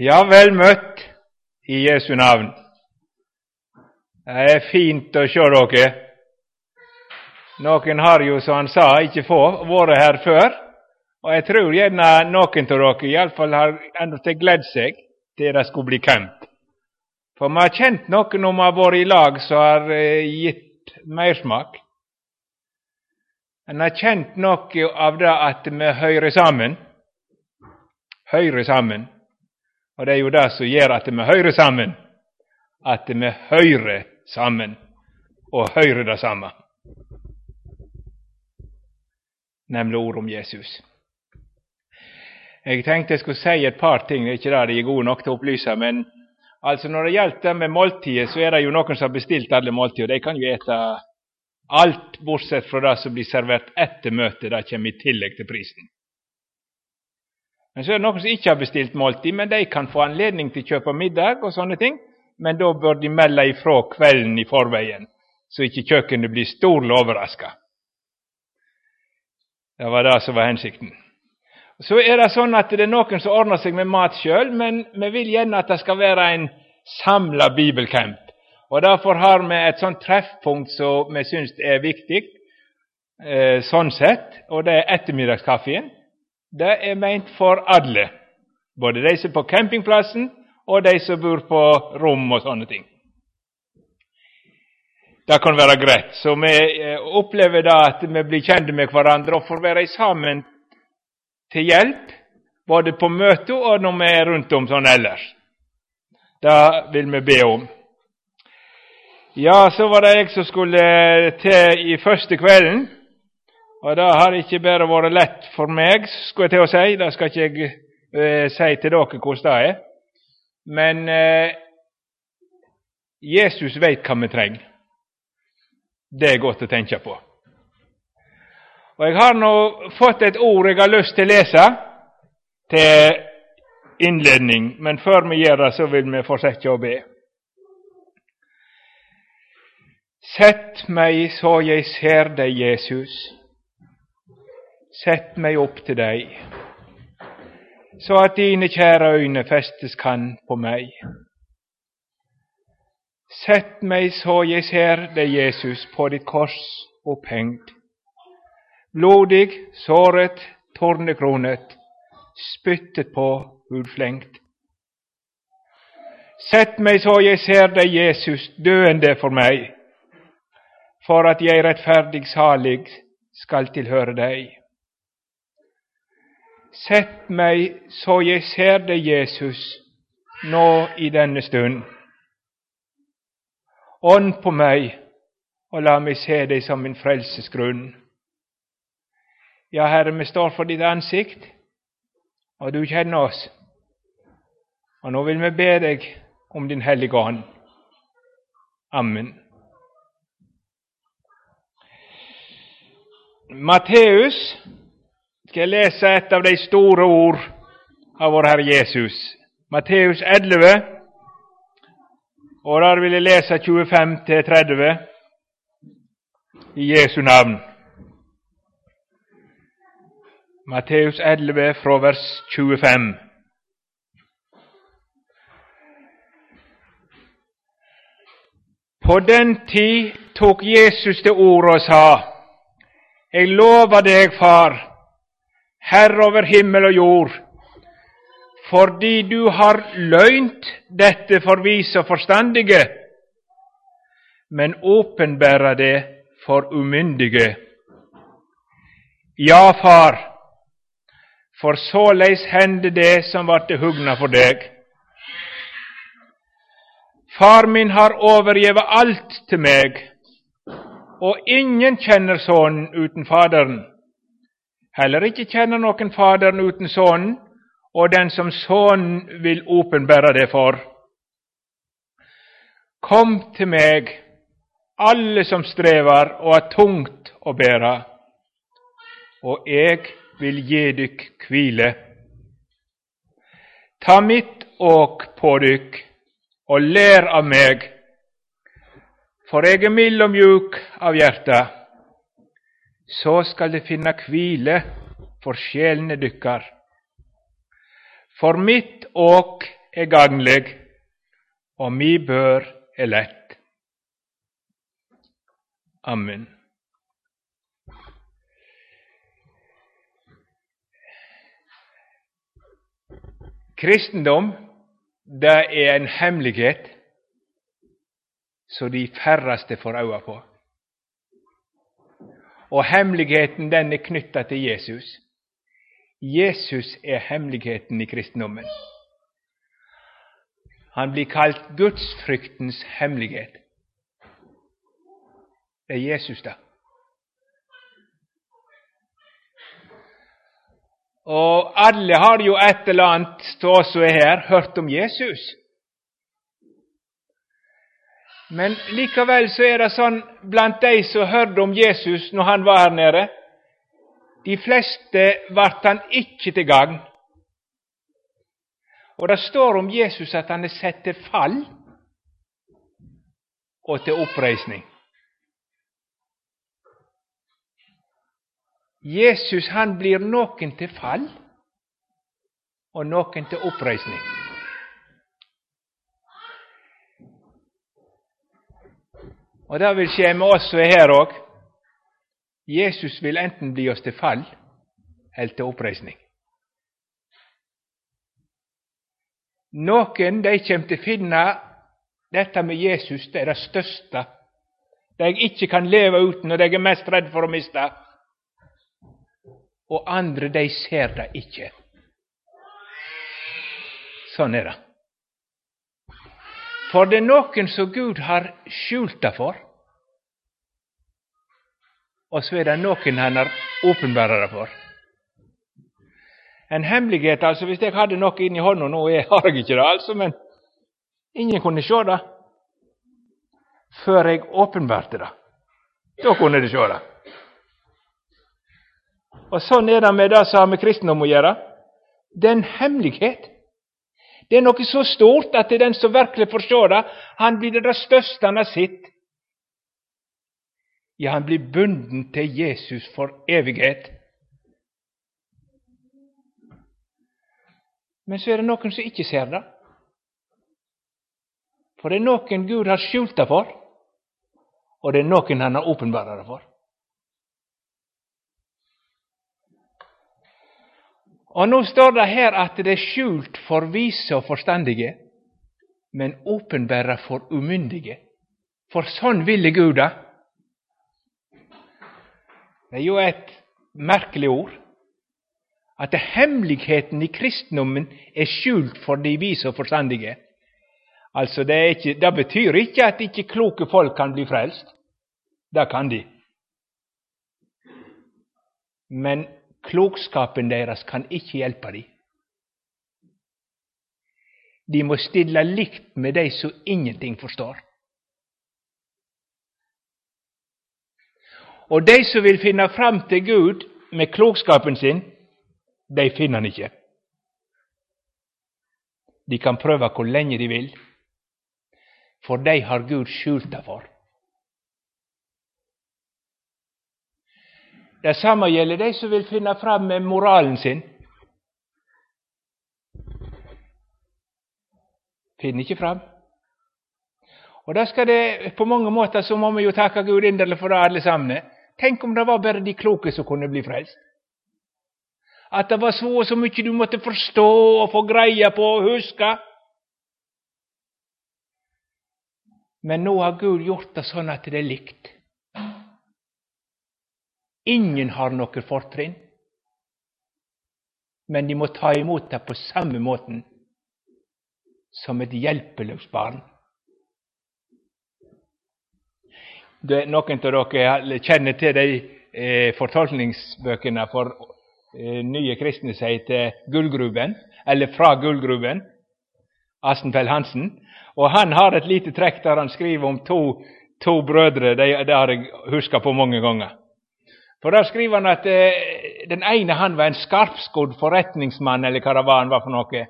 Ja, väl mött i Jesu namn. Det är fint å köra, dere. Noen har jo, som han sa, ikke få vært her før. Og jeg tror gjerne noen av dere iallfall har ennå gledd seg til det skulle bli camp. For vi har kjent noen om vi har vært i lag som har eh, gitt mersmak. En har kjent noe av det at vi hører sammen. Hører sammen. Og det er jo det som gjør at vi hører sammen. At vi hører sammen, og hører det samme. Nemlig ordet om Jesus. Jeg tenkte jeg skulle si et par ting, det er ikke det de er gode nok til å opplyse. Men altså når det gjelder det med måltidet, så er det jo noen som har bestilt alle måltider. De kan jo ete alt bortsett fra det som blir servert etter møtet. Det kommer i tillegg til prisen. Men så er det noen som ikke har bestilt måltid, men de kan få anledning til å kjøpe middag og sånne ting. Men da bør de melde ifra kvelden i forveien, så ikke kjøkkenet blir storlig overraska. Det var det som var hensikten. Så er det sånn at det er noen som ordner seg med mat sjøl, men vi vil gjerne at det skal være en samla bibelcamp. Og Derfor har vi et sånt treffpunkt som vi syns er viktig, eh, sånn sett, og det er ettermiddagskaffen det er meint for alle. Både de som er på campingplassen, og de som bor på rom og sånne ting. Det kan være greit. Så vi eh, upplever opplever da at vi blir kända med hverandre og får være sammen til hjelp, både på møtet og når vi er rundt om sånn ellers. Det vil vi be om. Ja, så var det jeg som skulle eh, til i første kvelden. Og det har ikke bare vært lett for meg, skulle jeg til å si. Det skal ikke jeg eh, si til dere hvordan det er. Men eh, Jesus veit hva vi trenger. Det er godt å tenke på. Og Jeg har nå fått et ord jeg har lyst til å lese til innledning, men før vi gjør det, så vil vi fortsette å be. Sätt mig så jag ser dig, Jesus sätt mig upp till dig, så att dina kära ögon fästes kan på mig. Sätt mig så jag ser dig, Jesus, på ditt kors upphängd, blodig, såret, tornekronet, spyttet på, hudflängt. Sätt mig så jag ser dig, Jesus, döende för mig, för att jag jeg rettferdig salig skall tillhöra dig. Sätt mig så jag ser dig, Jesus, nå i denna stund. Ånd på mig och låt mig se dig som min frälsesgrund. Ja, Herre, vi står för ditt ansikt, och du känner oss. Och nu vill vi be dig om Din heliga ande. Amen. Matteus ska jag läsa ett av de stora ord av vår Herre Jesus. Matteus 11, Och där vill jag läsa 25-30 i Jesu namn. Matteus 11 från vers 25. På den tid tog Jesus till ord och sa:" Jag lovar dig, Far, Herre över himmel och jord, fordi du har löjnt detta för vise og men uppenbära det för omyndige. Ja, Far, för således hände det som vart hugna för dig. Far min har övergivit allt till mig, och ingen känner Sonen utan Fadern, Heller inte känner någon Fadern utan Sonen, - och den som Sonen vill uppenbära det för. Kom till mig, alla som strävar och är tungt att bära, - och jag vill ge dig kvile. Ta mitt åk på dig och lär av mig för egen mild och mjuk av hjärta, så skall det finna kvile för själen dykkar. För mitt åk är gagnleg, och mi bör är lätt. Amen. Kristendom, det är en hemlighet så de færreste får øye på. Og hemmeligheten den er knytta til Jesus. Jesus er hemmeligheten i kristendommen. Han blir kalt gudsfryktens hemmelighet. Det er Jesus, da. Og alle har jo et eller annet stå som er her, hørt om Jesus. Men likaväl så är det sånn bland dig så hörde om Jesus när han var här nere. De flesta vart han icke till gagn. Och det står om Jesus att han är sett till fall och till uppresning. Jesus han blir någon till fall och någon till uppresning. Og det vil skje med oss som er her òg. Jesus vil enten bli oss til fall eller til oppreisning. Noen de kommer til å finne dette med Jesus det er det største, det jeg ikke kan leve uten, og det jeg er mest redd for å miste. Og andre, de ser det ikke. Sånn er det. For det er noen som Gud har skjult det for, og så er det noen han har uppenbarat det for. En hemmelighet, altså. Hvis jeg hadde noe inni hånda nå, jeg har jeg ikke det, altså, men ingen kunne se det før jeg åpenbarte det. Da kunne de se det. Og Sånn er det med det som har med kristendom å gjøre. Det er en hemmelighet. Det är något så stort att det är den som verkligen förstår det, han blir det største han har sett. Ja, han blir bunden till Jesus för evighet. Men så är det någon som inte ser det. For det er noen Gud har skjult det for, og det er noen han har uppenbarat det for. Og nå står det her at det er skjult for vise og forstandige, men åpenbæra for umyndige. For sånn ville Gud det. Det er jo et merkelig ord. At hemmeligheten i kristendommen er skjult for de vise og forstandige. Altså, det, ikke, det, betyr ikke at ikke kloke folk kan bli frelst. Det kan de. Men Klokskapen deres kan ikke hjelpe dem. De må stille likt med de som ingenting forstår. Og de som vil finne fram til Gud med klokskapen sin, de finner han ikke. De kan prøve hvor lenge de vil, for de har Gud skjult det for. Det gäller gjelder de som vill finna fram med moralen sin. Finner ikke fram. Og da skal det, På mange måter så alltså, må vi jo takke Gud inderlig for det, alle sammen. Tenk om det var bare de kloke som kunne bli frelst. At det var så og så mye du måtte forstå og få greie på og huske. Men nå har Gud gjort det sånn at det er likt. Ingen har noe fortrinn, men de må ta imot det på samme måten som et hjelpeløst barn. Det, noen av dere kjenner til de eh, fortolkningsbøkene for eh, nye kristne som heter Gullgruben, eller Fra gullgruben, Asenfeld Hansen. Og han har et lite trekk der han skriver om to, to brødre. Det, det har jeg huska på mange ganger. För där skriver han att eh, den ene han var en skarpskodd förrättningsman eller karavan var för något.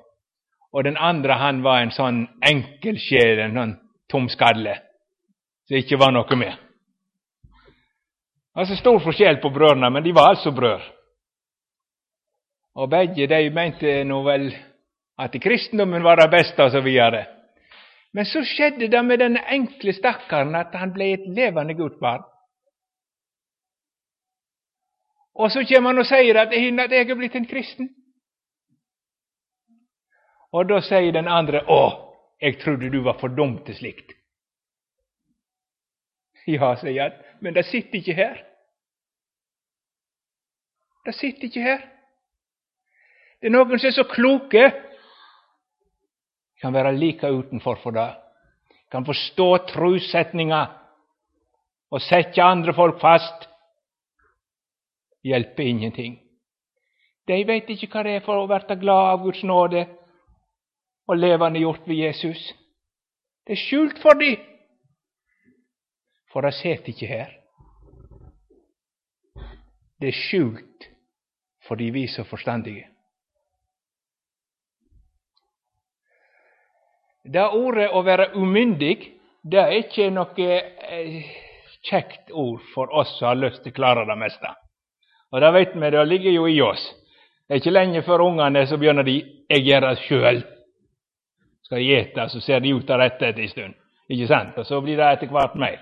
Och den andre han var en sånn enkeltsjel, en sån tom skalle, som ikke var något mer. Alltså stor skillnad på bröderna, men de var alltså bröder. Och bägge de mente väl att i kristendomen var det bästa och så vidare. Men så skedde det med den enkle stackaren att han blev ett levande gudbarn barn. Og så kommer han og sier at jeg er blitt en kristen. Og da sier den andre 'Å, jeg trodde du var for dum til slikt'. Ja, sier han, men det sitter ikke her. Det sitter ikke her. Det er noen som er så kloke, kan være like utenfor for det. Kan forstå trossetninga og sette andre folk fast. Hjelper ingenting. De vet ikke hva det er for å bli glad av Guds nåde og levende gjort ved Jesus. Det er skjult for dem, for det sitter ikke her. Det er skjult för de visa så forstandige. Det ordet å være umyndig, det er ikke noe eh, käckt kjekt ord for oss som har lyst til å klare det meste. Og det vet vi, det ligger jo i oss. Det er ikke lenge før ungene så begynner de 'jeg gjør det sjøl'. Skal de ete, så ser de ut av dette etter en stund. Ikke sant? Og så blir det etter hvert mer.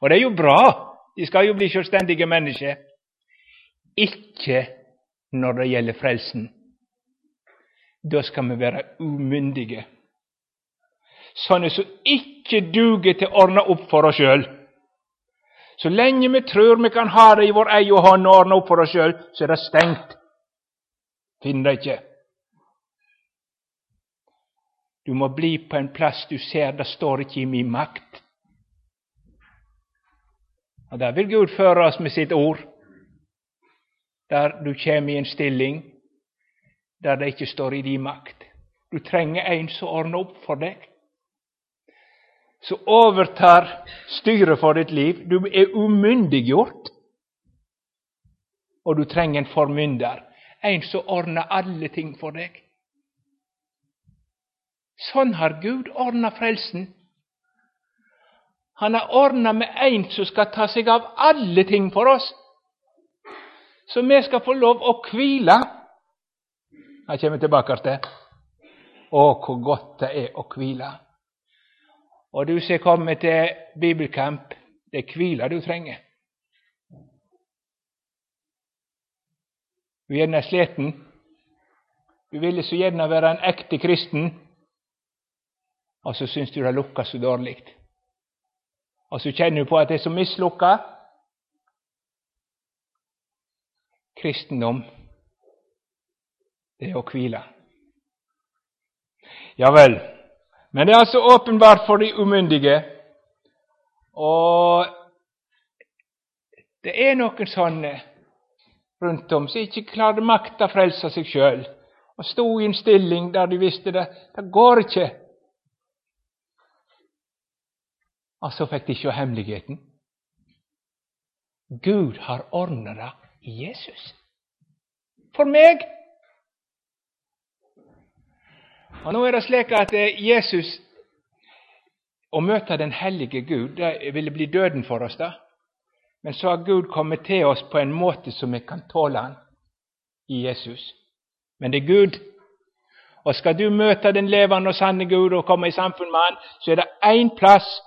Og det er jo bra. De skal jo bli selvstendige mennesker. Ikke når det gjelder frelsen. Da skal vi være umyndige sånne som ikke duger til å ordne opp for oss sjøl. Så lenge vi tror vi kan ha det i vår egen hånd og ordne opp for oss sjøl, så er det stengt. Finn det ikke. Du må bli på en plass du ser det står ikke i min makt. Og Der vil Gud føre oss med sitt ord, der du kommer i en stilling der det ikke står i din makt. Du trenger en som ordner opp for deg som overtar styret for ditt liv. Du er umyndiggjort, og du trenger en formynder, en som ordner alle ting for deg. Sånn har Gud ordna frelsen. Han har ordna med en som skal ta seg av alle ting for oss, så vi skal få lov å hvile. Jag kommer tilbake til. Å, hvor godt det er å hvile. Og du som kommer till til bibelkamp, det er hvile du trenger. Du er gjerne sliten. Du ville så gjerne være en ekte kristen, og så syns du det lukker så dårlig. Og så kjenner du på at det er så mislukka. Kristendom, det er å hvile. Ja vel. Men det är alltså uppenbart för de omyndige. Och det är någon sån eh, runt om som inte klarade makt att frälsa sig själv. Och stod i en stilling där de visste det det går inte. Och så fick de se hemligheten. Gud har ordnat i Jesus. För mig. Og Nå er det slik at eh, Jesus Å møte den hellige Gud det ville bli døden for oss. da. Men så har Gud kommet til oss på en måte som vi kan tåle han i Jesus. Men det er Gud. Og skal du møte den levende og sanne Gud og komme i samfunn med han, så er det én plass,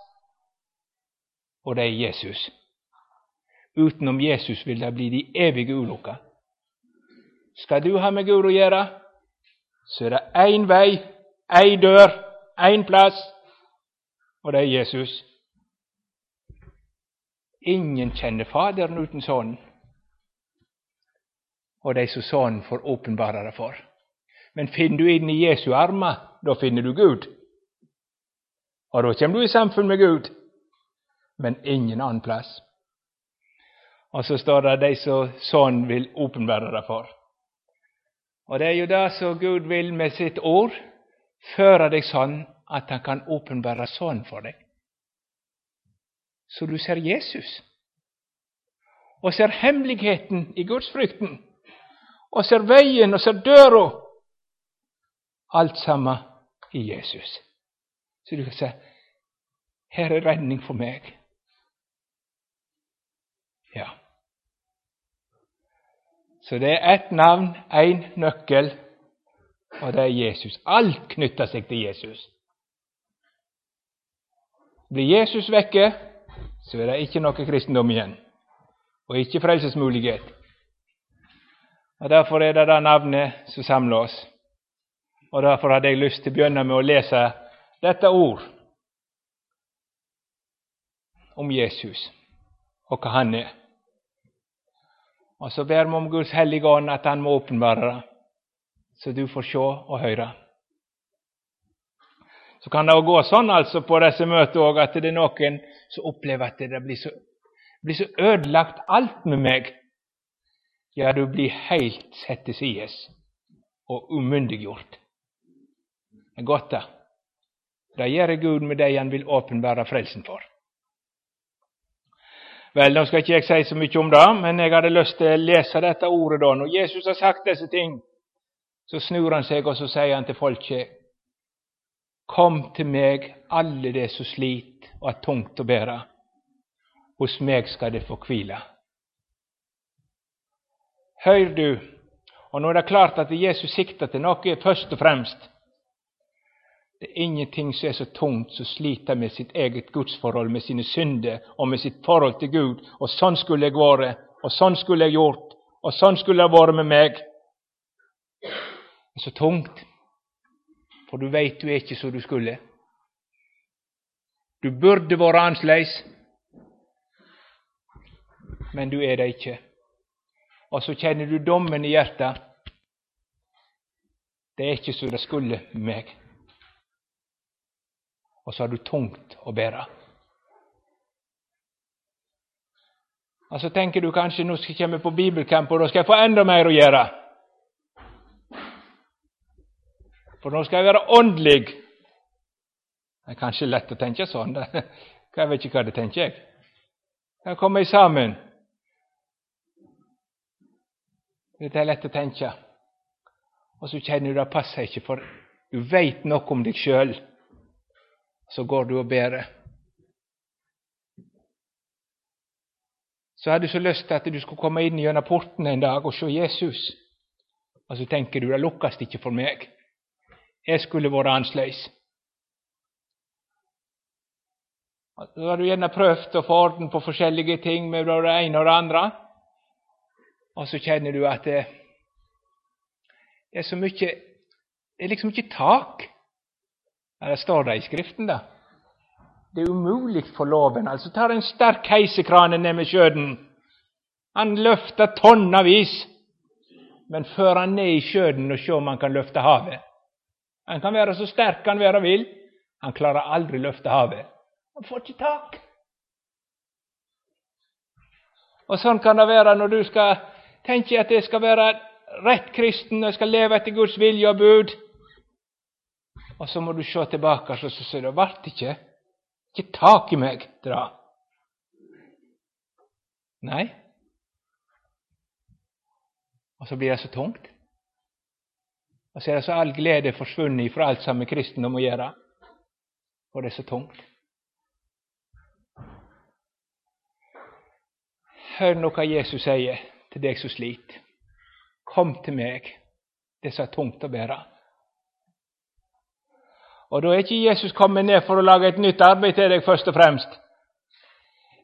og det er Jesus. Utenom Jesus vil det bli de evige ulykker. Skal du ha med Gud å gjøre, så er det en väg, en dörr, en plats och det är Jesus. Ingen känner Fadern utan Sonen. Och det är så Sonen får uppenbara det för. Men finner du in i Jesu armar, då finner du Gud. Och då kommer du i samfund med Gud, men ingen annan plats. Och så står det de så Sonen vill uppenbara det för. Og det er jo det som Gud vil med sitt ord, føre deg sånn at Han kan åpenbære sånn for deg. Så du ser Jesus, og ser hemmeligheten i gudsfrykten, og ser veien og ser døra. Alt sammen i Jesus. Så du kan si her er redning for meg. Ja, så det är ett namn, en nyckel, och det är Jesus. Allt knytter sig till Jesus. Blir Jesus vekke, så er det ikke noe kristendom igjen, og ikke frelsesmulighet. Og Derfor er det det navnet som samler oss. Og Derfor hadde jeg lyst til å begynne med å lese dette ord om Jesus og hva han er och så ber man om Guds heliga Ande att Han må uppenbara, det, så du får se och höra. Så kan det gå sånn alltså på dessa möten, òg at det er noen som opplever at det blir så, blir så ødelagt alt med meg. Ja, du blir helt satt til sides og umyndiggjort. Det er godt, det. Det gjør Gud med de han vil åpenbære frelsen for. Vel, nå skal ikke jeg si så mye om det, men jeg hadde lyst til å lese dette ordet da. Når Jesus har sagt disse ting, så snur han seg og så sier han til folket Kom til meg, alle de som sliter og har tungt å bære. Hos meg skal de få hvile. Hør du, og nå er det klart at Jesus sikter til noe først og fremst. Det är ingenting som är så tungt som slita med sitt eget gudsforhold, med sina synder och med sitt förhåll till Gud. Och sån skulle jag vara, och sån skulle jag gjort, och sån skulle jag vara med mig. Det är så tungt, för du vet du är inte så du skulle. Du borde vara annerledes, men du är det inte. Och så känner du domen i hjärtat. Det är inte så det skulle med mig och så har du tungt att bära. Alltså så du kanske nu ska jag komma på bibelcamp, och då ska jag få ändå mer att göra. För då ska jag vara ondlig. Det är kanske lätt att tänka så. Jag vet inte vad det tänker. Jag kommer i sammen. Det är lätt att tänka. Och så känner du det passar inte för du vet nog om dig själv så går du och ber. Så hade du så lust att du skulle komma in genom porten en dag och se Jesus. Och så tänker du det lockas inte för mig. Jag skulle vara annerledes. Då har du gärna prövat att få orden på olika ting med det ena och det andra. Och så känner du att det, är så mycket, Det är liksom mycket tak. Det står det i Skriften, da. Det er umulig for loven. Altså tar en sterk heisekrane ned med sjøen. Han løfter tonnevis, men fører han ned i sjøen og se om han kan løfte havet. Han kan være så sterk han være vil, han klarer aldri løfte havet. Han får ikke tak. Og Sånn kan det være når du skal tenke at jeg skal være rett kristen, og jeg skal leve etter Guds vilje og bud. Och så må du köra tillbaka så, så säger du vart inte? Inte tak i mig, dra. Nej. Och så blir det så tungt. Och så är det så all glädje försvunnen fra allt som med kristendom att göra. Och det är så tungt. Hör nu vad Jesus säger till dig, som sliter. Kom till mig, det är så tungt att bära. Og da er ikke Jesus kommet ned for å lage et nytt arbeid til deg, først og fremst.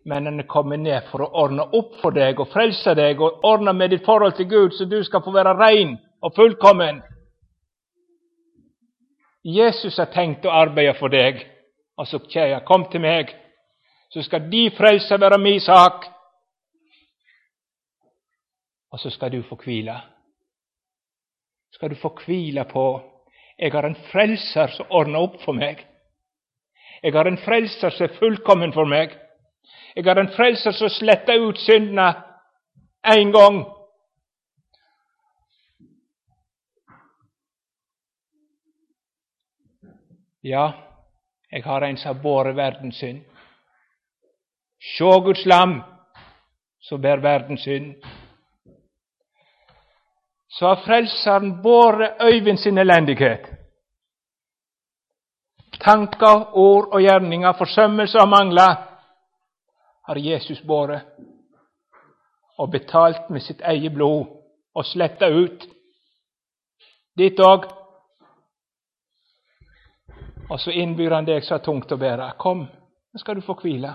Men han er kommet ned for å ordne opp for deg og frelse deg og ordne med ditt forhold til Gud, så du skal få være rein og fullkommen. Jesus har tenkt å arbeide for deg. Og så säger jag, kom til meg, så skal de frelse være min sak. Og så skal du få hvile. Skal du få hvile på jeg har en frelser som ordner opp for meg. Jeg har en frelser som er fullkommen for meg. Jeg har en frelser som sletter ut syndene én gang. Ja, jeg har en som har båret verdens synd. Sjå Guds lam som bærer verdens synd så har Frälsaren båret Øyvind sin eländighet. Tankar, ord och gärningar, försummelser och manglar har Jesus båret och betalt med sitt eget blod och sletta ut. Ditt dag. Och så inbjuder han dig så tungt att bära. Kom, nu ska du få kvila.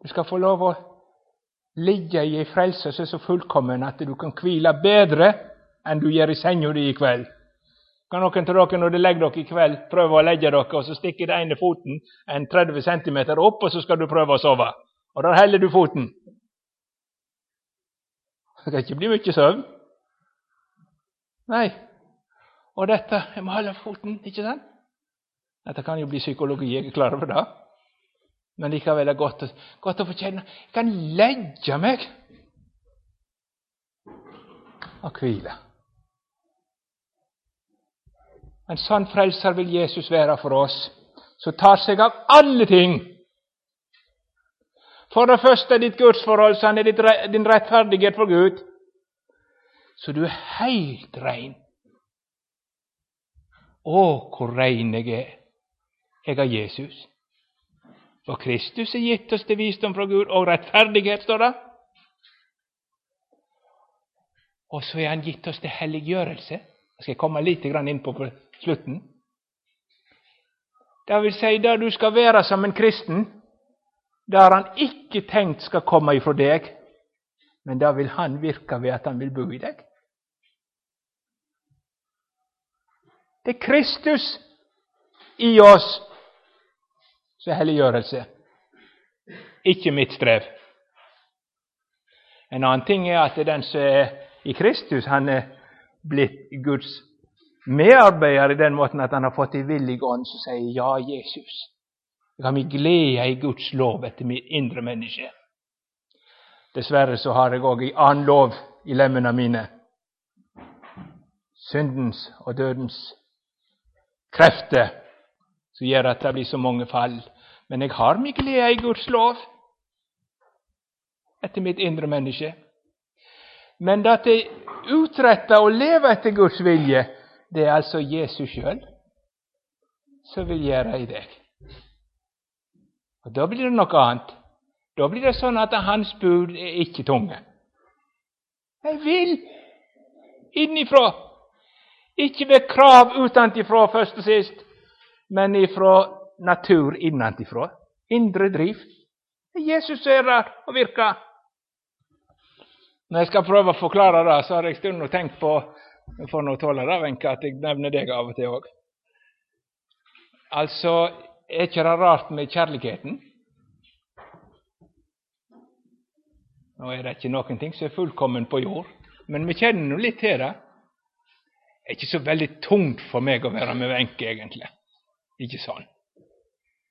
Du ska få lov att Ligga i ei frelse så fullkommen att du kan kvila bättre än du gör i sängen di. Kan åka av dere när du lägger dig i pröva att lägga dig och så sticker det ena foten en 30 cm upp, och så ska du pröva att sova. Och då häller du foten. Det kan inte bli mycket sömn. Nej. Och detta, jag må hålla foten, inte sant? Detta kan ju bli psykologi, jag är klar för det. Men likaväl är det gott, gott att få känna, jag kan lägga mig och vila. En sann frälsare vill Jesus vara för oss, som tar sig av allting. För det första ditt gudsförhållande, ditt, din rättfärdighet för Gud. Så du är helt ren. Åh, hur ren jag är, jag är Jesus. For Kristus er gitt oss til visdom fra Gud og rettferdighet, står det. Og så er Han gitt oss til helliggjørelse. Det skal jeg komme litt inn på på slutten. Det vil si, där du skal være som en kristen, där har han ikke tenkt skal komme ifra deg, men där vil han virke ved at han vil bo i deg. Det er Kristus i oss så er helliggjørelse, ikke mitt strev. En annen ting er at den som er i Kristus, han er blitt Guds medarbeider i den måten at han har fått en villig ånd som sier ja, Jesus. Jeg har min glede i Guds lov etter mitt indre menneske. Dessverre så har jeg òg en annen lov i lemmene mine. Syndens og dødens krefter som gjør at det blir så mange fall. Men jeg har min glede i Guds lov etter mitt indre menneske. Men at jeg utretter og lever etter Guds vilje, det er altså Jesus sjøl som vil gjøre i deg. Og Da blir det noe annet. Da blir det sånn at hans bud er ikke tunge. Jeg vil innifra. Ikke ved krav utenfra først og sist, men ifra natur innanifrån, inre driv. Jesus är där och virkar. När jag ska prøve förklara det, så har jag stund tänkt på jeg får nog tåla det, Wenche, att jag nämner det. av och till också. Alltså, är det rart med kärleken? Nu är det inte någonting som är fullkommen på jord, men vi känner nå lite til det. Det är inte så väldigt tungt för mig att vara med Wenche, egentligen. Inte sånt.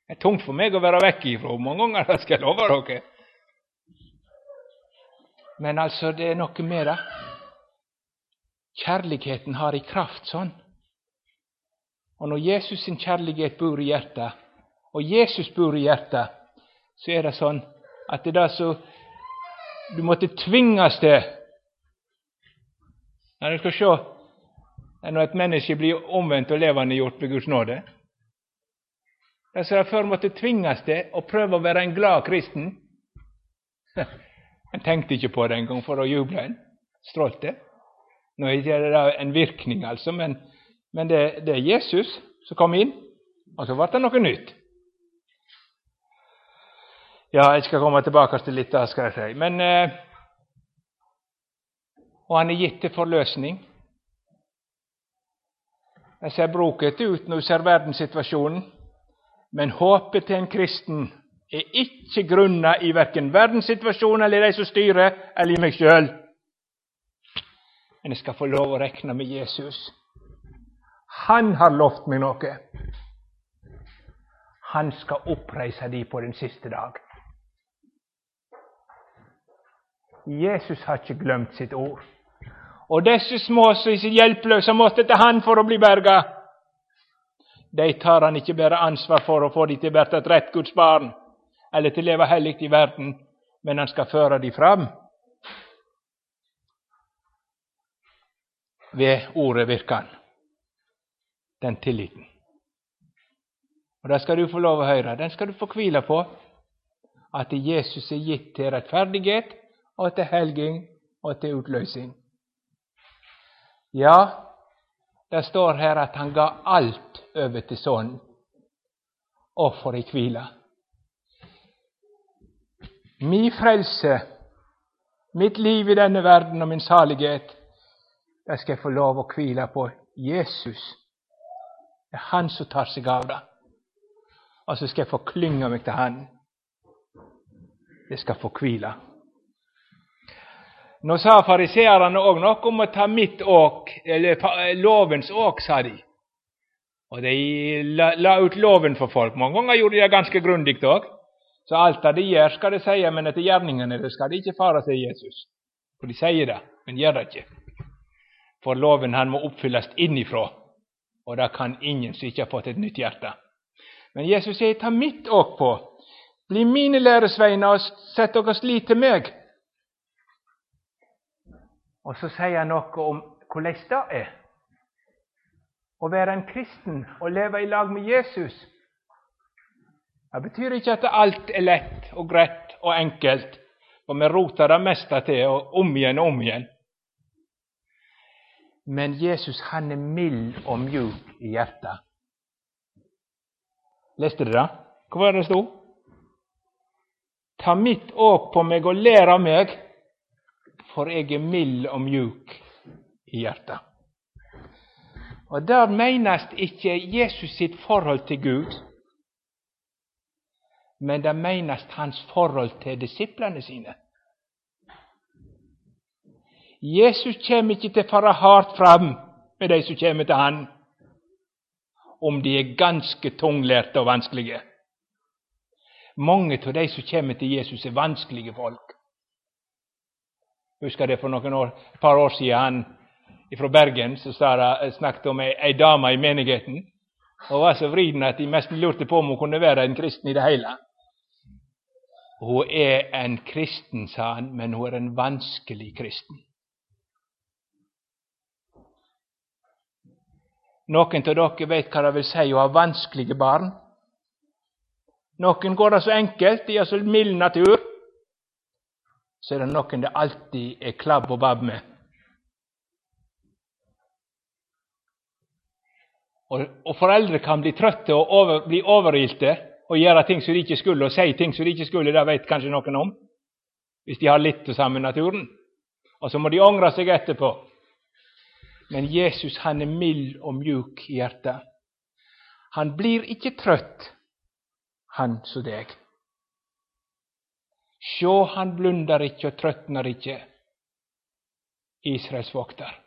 Det er tungt for meg å være vekk ifra mange ganger, det skal jeg love dere. Men altså, det er noe med det. Kjærligheten har i kraft sånn. Og når Jesus sin kjærlighet bor i hjertet, og Jesus bor i hjertet, så er det sånn at det er det som du måtte tvinges til Når du skal se når et menneske blir omvendt og levende gjort ved Guds nåde jag ser för mig att du tvingas det och pröva att vara en glad kristen Han tänkte inte på det en gång för att jubla en. Strålte. Nu är det en virkning, alltså, men, men det, det, är Jesus som kom in, och så var det något nytt. Ja, jag ska komma tillbaka till lite, ska jag säga. Men, eh, og han är gitt til forløsning. Jeg ser broket ut nu ser världssituationen men håpet til en kristen er ikke grunna i verken verdenssituasjonen eller de som styrer, eller i meg sjøl men jeg skal få lov å regne med Jesus. Han har lovt meg noe. Han skal oppreise de på den siste dag. Jesus har ikke glemt sitt ord. Og disse små som er hjelpeløse måtte til han for å bli berga. De tar han ikke bare ansvar for å få de til å bli et rett Guds barn, eller til å leve hellig i verden, men han skal føre de fram ved ordet. Den tilliten. Og Det skal du få lov å høre. Den skal du få hvile på. at Jesus er gitt til rettferdighet og til helging og til utløsning. Ja, det står här att han gav allt över till sonen och får kvila. Min Mi mitt liv i denna världen och min salighet, jag ska få lov att kvila på Jesus. Det är Han som tar sig av det. Och så ska jag få klynga mig till Han. Det ska få kvila. Nå sa fariseerne òg noe om å ta mitt åk, eller lovens åk, sa de. Og de la, la, ut loven for folk. Mange ganger gjorde de det ganske grundig òg. Så alt det de gjør, skal de si, men etter gjerningene det skal de ikke fare, sier Jesus. For de sier det, men gjør det ikke. For loven han må oppfylles innifra, og det kan ingen som ikke har fått et nytt hjerte. Men Jesus sier, ta mitt åk på. Bli mine læresveiner og sett deres lit til meg. Og så sier han noe om hvordan det er å være en kristen og leve i lag med Jesus. Det betyr ikke at alt er lett og greit og enkelt, og vi roter det meste til og om igjen og om igjen. Men Jesus han er mild og mjuk i hjertet. Leste dere det? Hva var det det? Ta mitt åk på meg og lær av meg, for jeg er mild og mjuk i hjertet. Og Der menes ikke Jesus sitt forhold til Gud, men det menes hans forhold til disiplene sine. Jesus kommer ikke til å fare hardt fram med de som kommer til han, om de er ganske tunglærte og vanskelige. Mange av de som kommer til Jesus, er vanskelige folk. Husker det for noen år, ett par år sedan, han ifrån Bergen så eh, snakket om en, en dame i menigheten. Hon var så vriden att de mest lurte på om hon kunde vara en kristen i det hela. Hon är en kristen, sa han, men hon är en vanskelig kristen. Noen av dere vet hva det vil si å ha vanskelige barn. Noen går det så enkelt, de har så mild natur. Så er det noen det alltid er klabb og babb med. Og, og foreldre kan bli trøtte og over, bli overilte og gjøre ting som de ikke skulle, og si ting som de ikke skulle. Det vet kanskje noen om, hvis de har litt av samme naturen. Og så må de angre seg etterpå. Men Jesus han er mild og mjuk i hjertet. Han blir ikke trøtt han som deg. Sjå, han blundar icke och tröttnar icke, Israels voktar.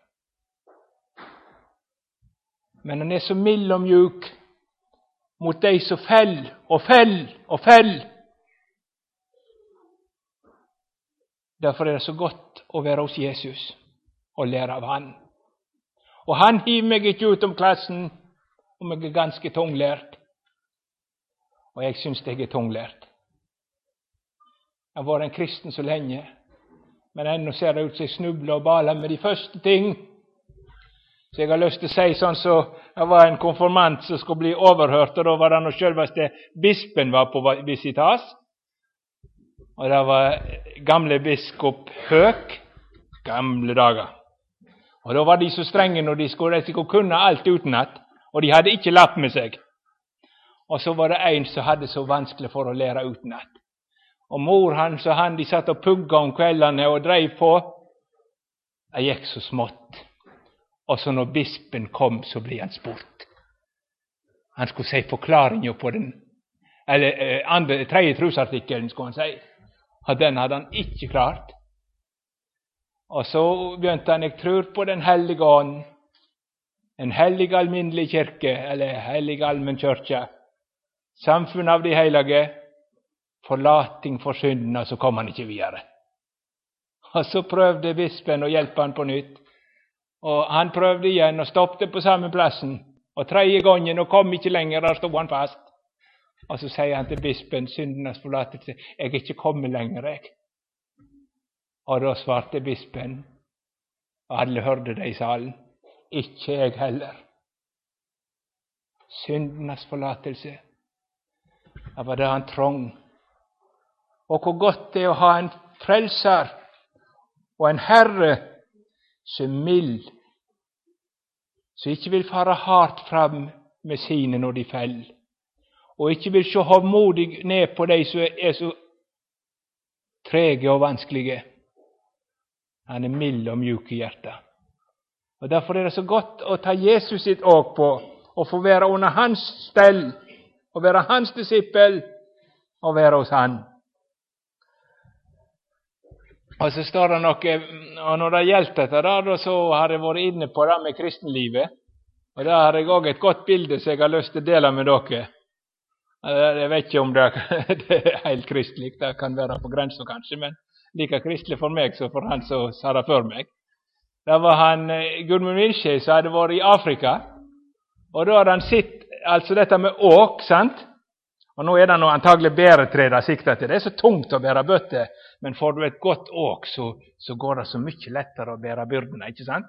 Men han är så mild och mjuk mot dig, så fäll och fäll och fäll. Därför är det så gott att vara hos Jesus och lära av Han. Och Han hiver mig inte ut om klassen om jag är ganska tunglært Och jag syns det är tunglært. Jag har varit en kristen så länge, men ännu ser det ut som snubbla och og med de første ting. Så jeg har lyst til å si sånn så Det var en konfirmant som skulle bli overhørt, og da var det når selveste bispen var på visitas. Og det var gamle biskop Høk. Gamle dager. Og da var de så strenge når de skulle, de skulle kunne alt utenat, og de hadde ikke lapp med seg. Og så var det en som hadde så vanskelig for å lære utenat och mor hans och han de satt och pugga om kvällarna och drev på. Det gick så smått. och så när bispen kom, så blev han spurt. Han skulle säga förklaringen på den eller eh, andre, tredje trosartikeln skulle han säga, - att den hade han inte klart. Och så begynte han jeg tror på Den heliga ånd, en helig allmänlig kyrka, eller helig allmän kyrka. Samfund av de heliga, forlating for syndene, så kom han ikke videre. Og Så prøvde bispen å hjelpe han på nytt. Og Han prøvde igjen og stoppet på samme plassen. Og tredje gangen og kom ikke lenger, der sto han fast. Og så sier han til bispen, syndenes forlatelse, jeg er ikke kommet lenger, jeg. Og da svarte bispen, og alle hørte det i salen, ikke jeg heller. Syndenes forlatelse. Det var det han trong och hur gott det är att ha en Frälsare och en herre som är mild, som inte vill fara hårt fram med sina når de faller, och inte vill se hovmodig ner på dig, som är så träge och vanskliga. Han är mild och mjuk i hjärtat. Och därför är det så gott att ta Jesus sitt åk på och få vara under hans ställ, och vara hans disippel och vara hos han. Och så står det och, eh, och några hjältar där dette, så har jeg varit inne på det med kristenlivet. Och där har jag òg et bild bilde som jag har lust att dela med er. Eh, jag vet inte om det, det helt kristligt, det kan vara på gränsen kanske, men lika kristligt för mig som för han som sa det för mig. Där var han eh, Gudmund Wilsche som hade varit i Afrika. Och då hade han sett alltså detta med åk. sant? Og Nå er det noe antagelig bæretre det sikter til. Det er så tungt å bære bøtter, men får du et godt åk, så, så går det så mye lettere å bære byrdene. ikke sant?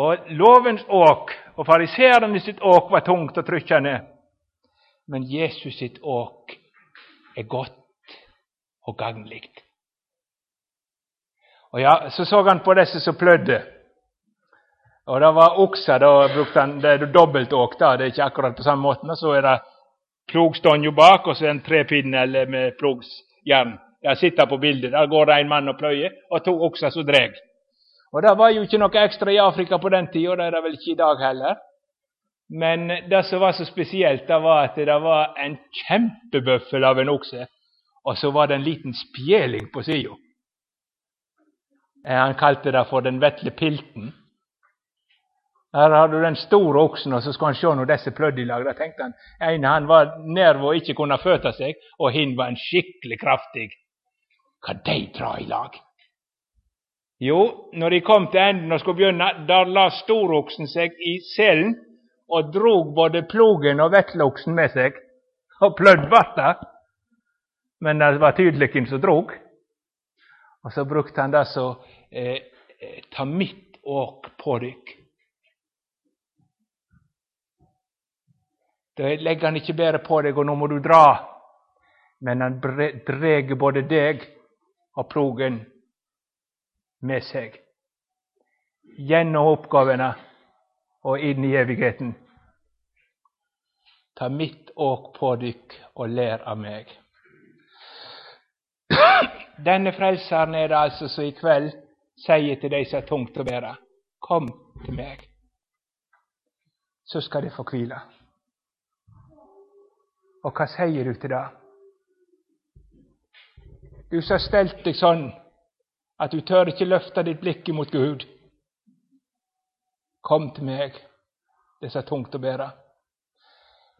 Og lovens åk og fariseerne sitt åk var tungt og trykkende, men Jesus sitt åk er godt og gagnlig. Og ja, Så så han på disse som plødde. Og det var okser. Da brukte han det er dobbeltåk. da, Det er ikke akkurat på samme måten. Så er det plogstånda bak, og så en trepinne med plogsjern. Jeg sitter på bildet. Der går det en mann og pløyer, og to okser som drar. Og Det var jo ikke noe ekstra i Afrika på den tida, och det er det vel ikke i dag heller. Men det som var så spesielt, det var at det var en kjempebøffel av en okse, og så var det en liten spjeling på sida. Eh, han kalte det for den vetle pilten. Her har du den store oksen, og så skal han köra når disse plødde i lag. Da tenkte han ene han var nerv och ikke kunne føte seg, og hin var en skikkelig kraftig. Kan de dra i lag? Jo, når de kom til enden og skulle begynne, der la storoksen seg i selen og drog både plogen og vetleoksen med seg. Og plødd vart det, men det var tydelig hvem som drog. Og så brukte han det som eh, eh, ta mitt åk på dykk. Da legger han ikke bara på deg, og nå må du dra, men han drar både deg og plogen med seg gjennom oppgavene og inn i evigheten. Ta mitt åk på dykk og lær av meg. Denne frelseren er det altså som i kveld sier til de som er tungt å bære, kom til meg, så skal de få hvile. Og hva sier du til det? Du som har stelt deg sånn at du tør ikke løfte ditt blikk mot Gud. Kom til meg, det er så tungt å bære.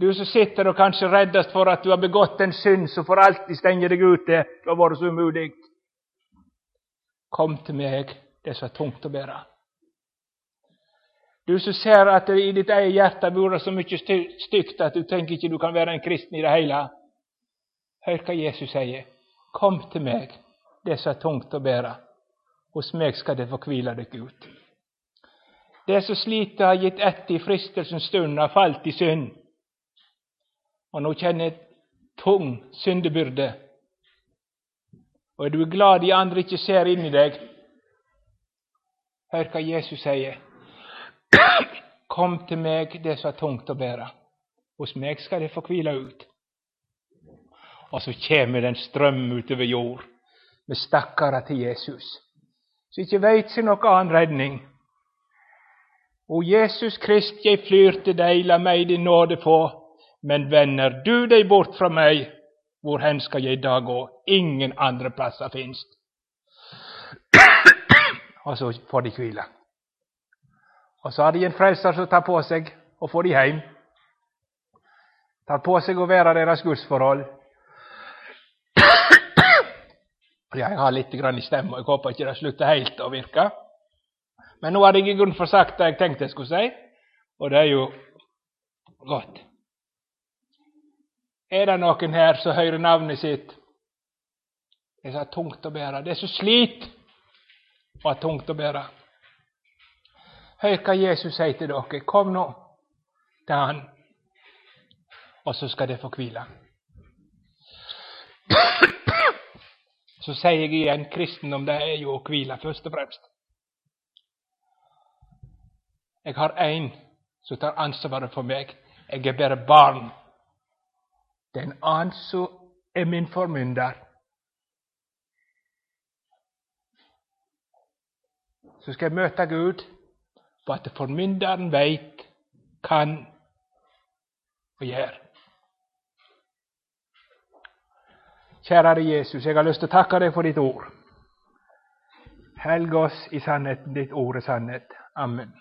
Du som sitter og kanskje reddest for at du har begått en synd som for alltid stenger deg ute. Det har vært så umulig. Kom til meg, det er så tungt å bære. Du som ser att det i ditt eget hjärta bor så mycket styggt att du tänker att du kan vara en kristen i det hela. Hör vad Jesus säger. Kom till mig, det är så tungt att bära. Hos mig ska det få kvila dig ut. Det som sliter, har gett ett i fristelsens stund, har fallit i synd Och nu känner ett tung syndebyrde. Och är du glad i andra inte ser in i dig? Hör vad Jesus säger. Kom till mig, det är så tungt att bära. Hos mig ska det få kvila ut. Och så kommer den ström ut över jord med stackare till Jesus, Så inte vet sin noe annan räddning. O Jesus Krist, jag flyr till dig, la mig din nåde få. Men vänner, du dig bort från mig, vår hen ska jag idag gå? Ingen andra platser finns. Och så får de kvila. Och så har de en frälsare som tar på sig och får de hem. Tar på sig att være deras gudsforhold. Jag har lite grann i stämma, jag hoppas inte det slutar helt å virka. Men nu har ingen i grunnen sagt det jag tänkte jag skulle säga. Och det är ju gott. Är det någon här så höjer namnet sitt? Det är så tungt att bära, Det är så slit Och tungt att bära. Hør Jesus sier til dere. Kom nå til Han, og så skal dere få hvile. Så sier jeg igjen kristendom det er jo å hvile, først og fremst. Jeg har én som tar ansvaret for meg. Jeg er bare barn. Den er är annen som er min formynder. Så skal jeg møte Gud vad förmyndaren vet, kan och gör. Kärare Jesus, jag har lust att tacka dig för ditt ord. Helg oss i sannheten, ditt ord är sannhet. Amen.